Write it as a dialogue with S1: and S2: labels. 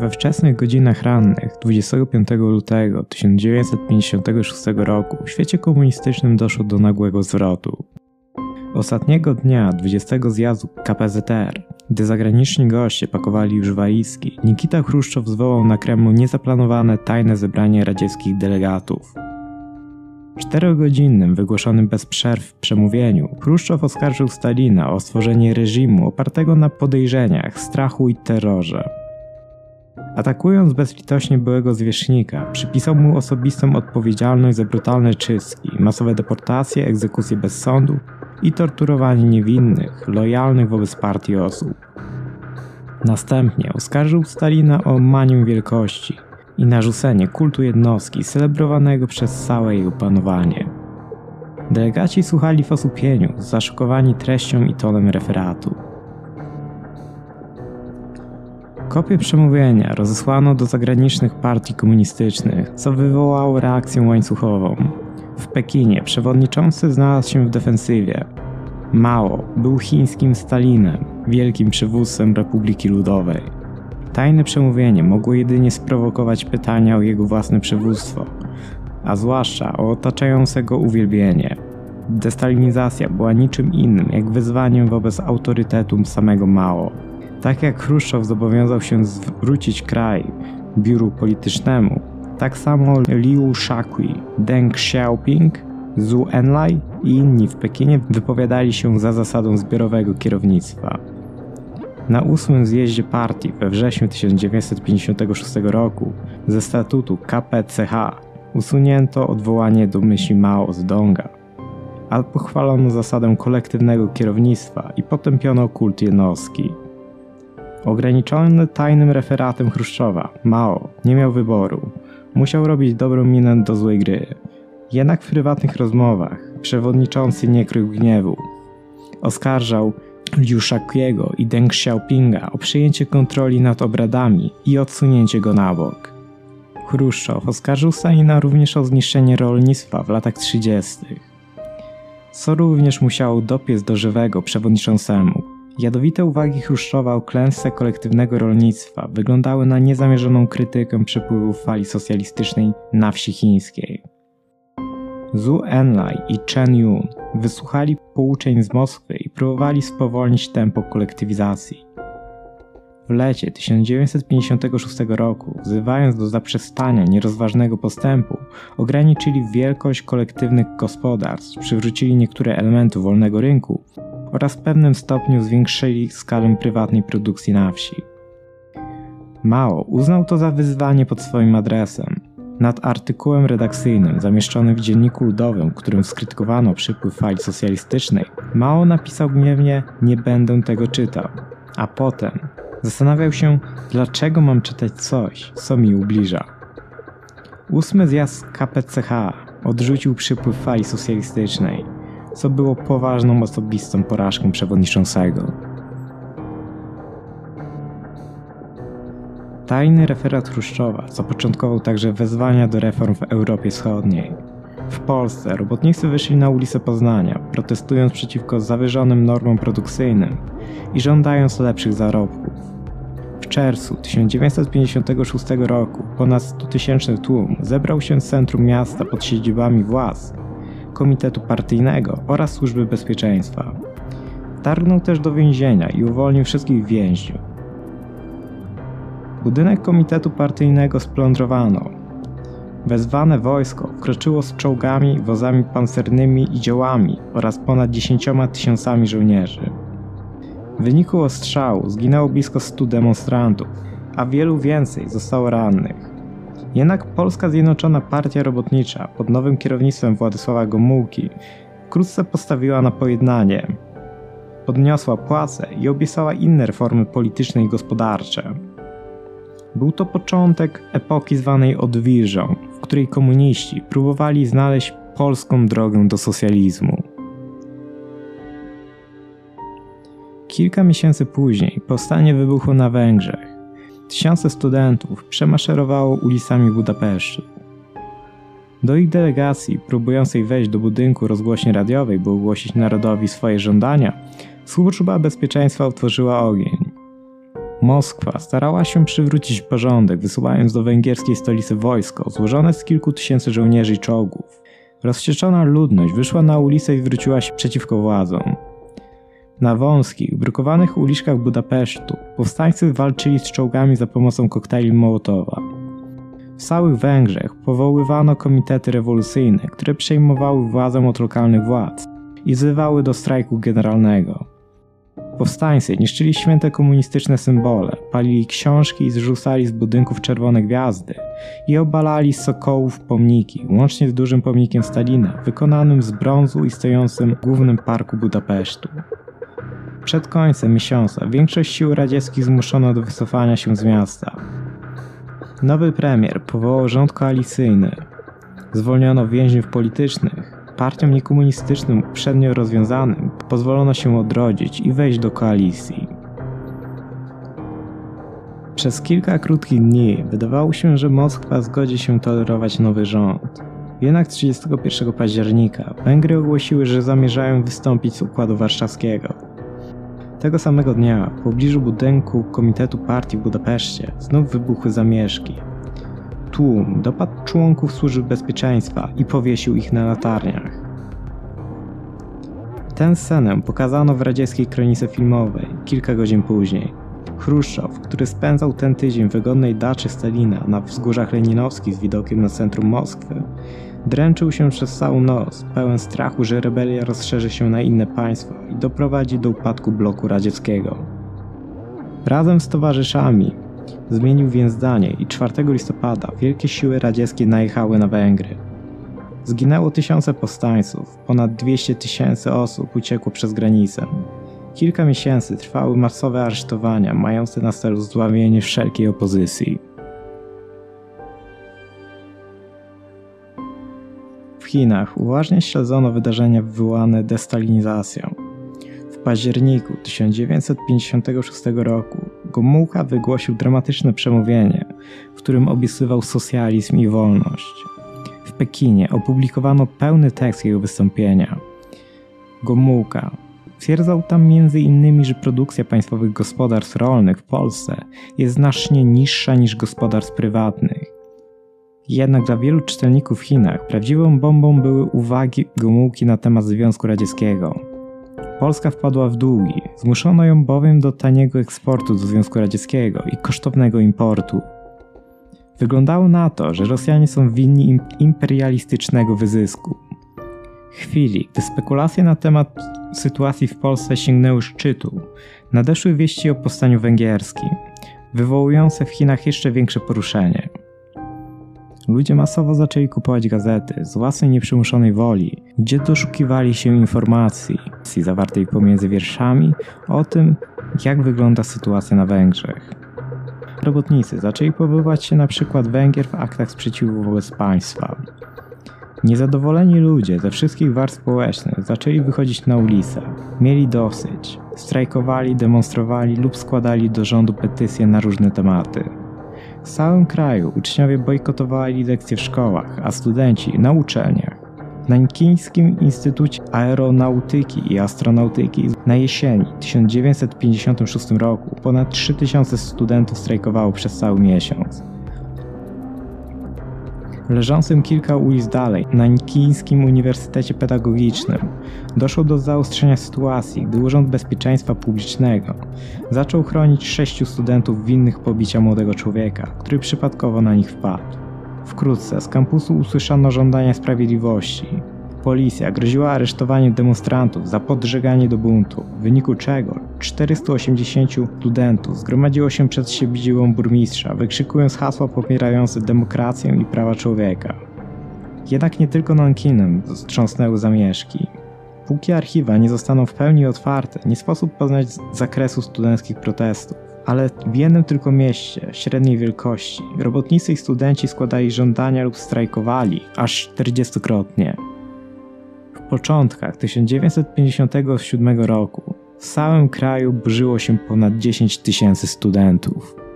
S1: We wczesnych godzinach rannych 25 lutego 1956 roku w świecie komunistycznym doszło do nagłego zwrotu. Ostatniego dnia 20 zjazdu KPZR, gdy zagraniczni goście pakowali już walizki, Nikita Chruszczow zwołał na Kremlu niezaplanowane tajne zebranie radzieckich delegatów. Czterogodzinnym, wygłoszonym bez przerw przemówieniu, Chruszczow oskarżył Stalina o stworzenie reżimu opartego na podejrzeniach, strachu i terrorze. Atakując bezlitośnie byłego zwierzchnika, przypisał mu osobistą odpowiedzialność za brutalne czystki, masowe deportacje, egzekucje bez sądu i torturowanie niewinnych, lojalnych wobec partii osób. Następnie oskarżył Stalina o manię wielkości i narzucenie kultu jednostki celebrowanego przez całe jego panowanie. Delegaci słuchali w osłupieniu, zaszokowani treścią i tonem referatu. Kopię przemówienia rozesłano do zagranicznych partii komunistycznych, co wywołało reakcję łańcuchową. W Pekinie przewodniczący znalazł się w defensywie. Mao był chińskim Stalinem, wielkim przywódcem Republiki Ludowej. Tajne przemówienie mogło jedynie sprowokować pytania o jego własne przywództwo, a zwłaszcza o otaczającego uwielbienie. Destalinizacja była niczym innym jak wyzwaniem wobec autorytetu samego Mao. Tak jak Chruszczow zobowiązał się zwrócić kraj biuru politycznemu, tak samo Liu Shaqui, Deng Xiaoping, Zhu Enlai i inni w Pekinie wypowiadali się za zasadą zbiorowego kierownictwa. Na ósmym zjeździe partii we wrześniu 1956 roku ze statutu KPCH usunięto odwołanie do myśli Mao Zedonga, a pochwalono zasadę kolektywnego kierownictwa i potępiono kult jednostki. Ograniczony tajnym referatem Chruszczowa, Mao nie miał wyboru. Musiał robić dobrą minę do złej gry. Jednak w prywatnych rozmowach przewodniczący nie krył gniewu. Oskarżał Liu Shaqiego i Deng Xiaopinga o przejęcie kontroli nad obradami i odsunięcie go na bok. Chruszczow oskarżył Stalina również o zniszczenie rolnictwa w latach 30., co również musiało dopiec do żywego przewodniczącemu. Jadowite uwagi Chruszczowa o klęsce kolektywnego rolnictwa wyglądały na niezamierzoną krytykę przepływu fali socjalistycznej na wsi chińskiej. Zhu Enlai i Chen Yun wysłuchali pouczeń z Moskwy i próbowali spowolnić tempo kolektywizacji. W lecie 1956 roku, wzywając do zaprzestania nierozważnego postępu, ograniczyli wielkość kolektywnych gospodarstw, przywrócili niektóre elementy wolnego rynku oraz w pewnym stopniu zwiększyli skalę prywatnej produkcji na wsi. Mao uznał to za wyzwanie pod swoim adresem. Nad artykułem redakcyjnym zamieszczonym w Dzienniku Ludowym, którym skrytykowano przypływ fali socjalistycznej, Mao napisał gniewnie: Nie będę tego czytał. A potem zastanawiał się, dlaczego mam czytać coś, co mi ubliża. Ósmy zjazd KPCH odrzucił przypływ fali socjalistycznej, co było poważną osobistą porażką przewodniczącego. Tajny referat Chruszczowa zapoczątkował także wezwania do reform w Europie Wschodniej. W Polsce robotnicy wyszli na ulice Poznania, protestując przeciwko zawyżonym normom produkcyjnym i żądając lepszych zarobków. W czerwcu 1956 roku ponad 100-tysięczny tłum zebrał się w centrum miasta pod siedzibami władz, Komitetu Partyjnego oraz Służby Bezpieczeństwa. Targnął też do więzienia i uwolnił wszystkich więźniów. Budynek Komitetu Partyjnego splądrowano. Wezwane wojsko wkroczyło z czołgami, wozami pancernymi i dziełami oraz ponad dziesięcioma tysiącami żołnierzy. W wyniku ostrzału zginęło blisko 100 demonstrantów, a wielu więcej zostało rannych. Jednak Polska Zjednoczona Partia Robotnicza pod nowym kierownictwem Władysława Gomułki wkrótce postawiła na pojednanie. Podniosła płace i obiecała inne reformy polityczne i gospodarcze. Był to początek epoki zwanej odwilżą, w której komuniści próbowali znaleźć polską drogę do socjalizmu. Kilka miesięcy później powstanie wybuchło na Węgrzech. Tysiące studentów przemaszerowało ulicami Budapesztu. Do ich delegacji, próbującej wejść do budynku rozgłośni radiowej, by ogłosić narodowi swoje żądania, służba bezpieczeństwa otworzyła ogień. Moskwa starała się przywrócić porządek, wysyłając do węgierskiej stolicy wojsko złożone z kilku tysięcy żołnierzy i czołgów. Rozwścieczona ludność wyszła na ulicę i zwróciła się przeciwko władzom. Na wąskich, brukowanych uliczkach Budapesztu powstańcy walczyli z czołgami za pomocą koktajli Mołotowa. W całych Węgrzech powoływano komitety rewolucyjne, które przejmowały władzę od lokalnych władz i wzywały do strajku generalnego. Powstańcy niszczyli święte komunistyczne symbole, palili książki i zrzucali z budynków czerwone gwiazdy i obalali z sokołów pomniki, łącznie z dużym pomnikiem Stalina, wykonanym z brązu i stojącym w głównym parku Budapesztu. Przed końcem miesiąca większość sił radzieckich zmuszono do wycofania się z miasta. Nowy premier powołał rząd koalicyjny. Zwolniono więźniów politycznych. Partiom niekomunistycznym uprzednio rozwiązanym pozwolono się odrodzić i wejść do koalicji. Przez kilka krótkich dni wydawało się, że Moskwa zgodzi się tolerować nowy rząd. Jednak 31 października Węgry ogłosiły, że zamierzają wystąpić z Układu Warszawskiego. Tego samego dnia w pobliżu budynku Komitetu Partii w Budapeszcie znów wybuchły zamieszki. Tłum dopadł członków służb bezpieczeństwa i powiesił ich na latarniach. Tę scenę pokazano w radzieckiej kronice filmowej kilka godzin później. Chruszczow, który spędzał ten tydzień w wygodnej daczy Stalina na wzgórzach leninowskich z widokiem na centrum Moskwy, Dręczył się przez całą noc, pełen strachu, że rebelia rozszerzy się na inne państwa i doprowadzi do upadku bloku radzieckiego. Razem z towarzyszami zmienił więc zdanie i 4 listopada wielkie siły radzieckie najechały na Węgry. Zginęło tysiące powstańców, ponad 200 tysięcy osób uciekło przez granicę. Kilka miesięcy trwały masowe aresztowania, mające na celu zdławienie wszelkiej opozycji. Chinach uważnie śledzono wydarzenia wywołane destalinizacją. W październiku 1956 roku Gomułka wygłosił dramatyczne przemówienie, w którym obiecywał socjalizm i wolność. W Pekinie opublikowano pełny tekst jego wystąpienia. Gomułka twierdzał tam m.in., że produkcja państwowych gospodarstw rolnych w Polsce jest znacznie niższa niż gospodarstw prywatnych jednak dla wielu czytelników w Chinach prawdziwą bombą były uwagi Gomułki na temat Związku Radzieckiego. Polska wpadła w długi, zmuszono ją bowiem do taniego eksportu do Związku Radzieckiego i kosztownego importu. Wyglądało na to, że Rosjanie są winni imperialistycznego wyzysku. Chwili, gdy spekulacje na temat sytuacji w Polsce sięgnęły szczytu, nadeszły wieści o powstaniu węgierskim, wywołujące w Chinach jeszcze większe poruszenie. Ludzie masowo zaczęli kupować gazety z własnej nieprzymuszonej woli, gdzie doszukiwali się informacji zawartej pomiędzy wierszami o tym, jak wygląda sytuacja na Węgrzech. Robotnicy zaczęli powoływać się na przykład Węgier w aktach sprzeciwu wobec państwa. Niezadowoleni ludzie ze wszystkich warstw społecznych zaczęli wychodzić na ulicę. Mieli dosyć. Strajkowali, demonstrowali lub składali do rządu petycje na różne tematy. W całym kraju uczniowie bojkotowali lekcje w szkołach, a studenci na uczelniach. W Nankińskim Instytucie Aeronautyki i Astronautyki na jesieni 1956 roku ponad 3000 studentów strajkowało przez cały miesiąc leżącym kilka ulic dalej, na Nikińskim Uniwersytecie Pedagogicznym, doszło do zaostrzenia sytuacji, gdy Urząd Bezpieczeństwa Publicznego zaczął chronić sześciu studentów winnych pobicia młodego człowieka, który przypadkowo na nich wpadł. Wkrótce z kampusu usłyszano żądania sprawiedliwości, Policja groziła aresztowaniem demonstrantów za podżeganie do buntu, w wyniku czego 480 studentów zgromadziło się przed siedzibą burmistrza, wykrzykując hasła popierające demokrację i prawa człowieka. Jednak nie tylko Nankinem wstrząsnęły zamieszki. Póki archiwa nie zostaną w pełni otwarte, nie sposób poznać zakresu studenckich protestów. Ale w jednym tylko mieście, średniej wielkości, robotnicy i studenci składali żądania lub strajkowali aż 40-krotnie początkach 1957 roku w całym kraju burzyło się ponad 10 tysięcy studentów.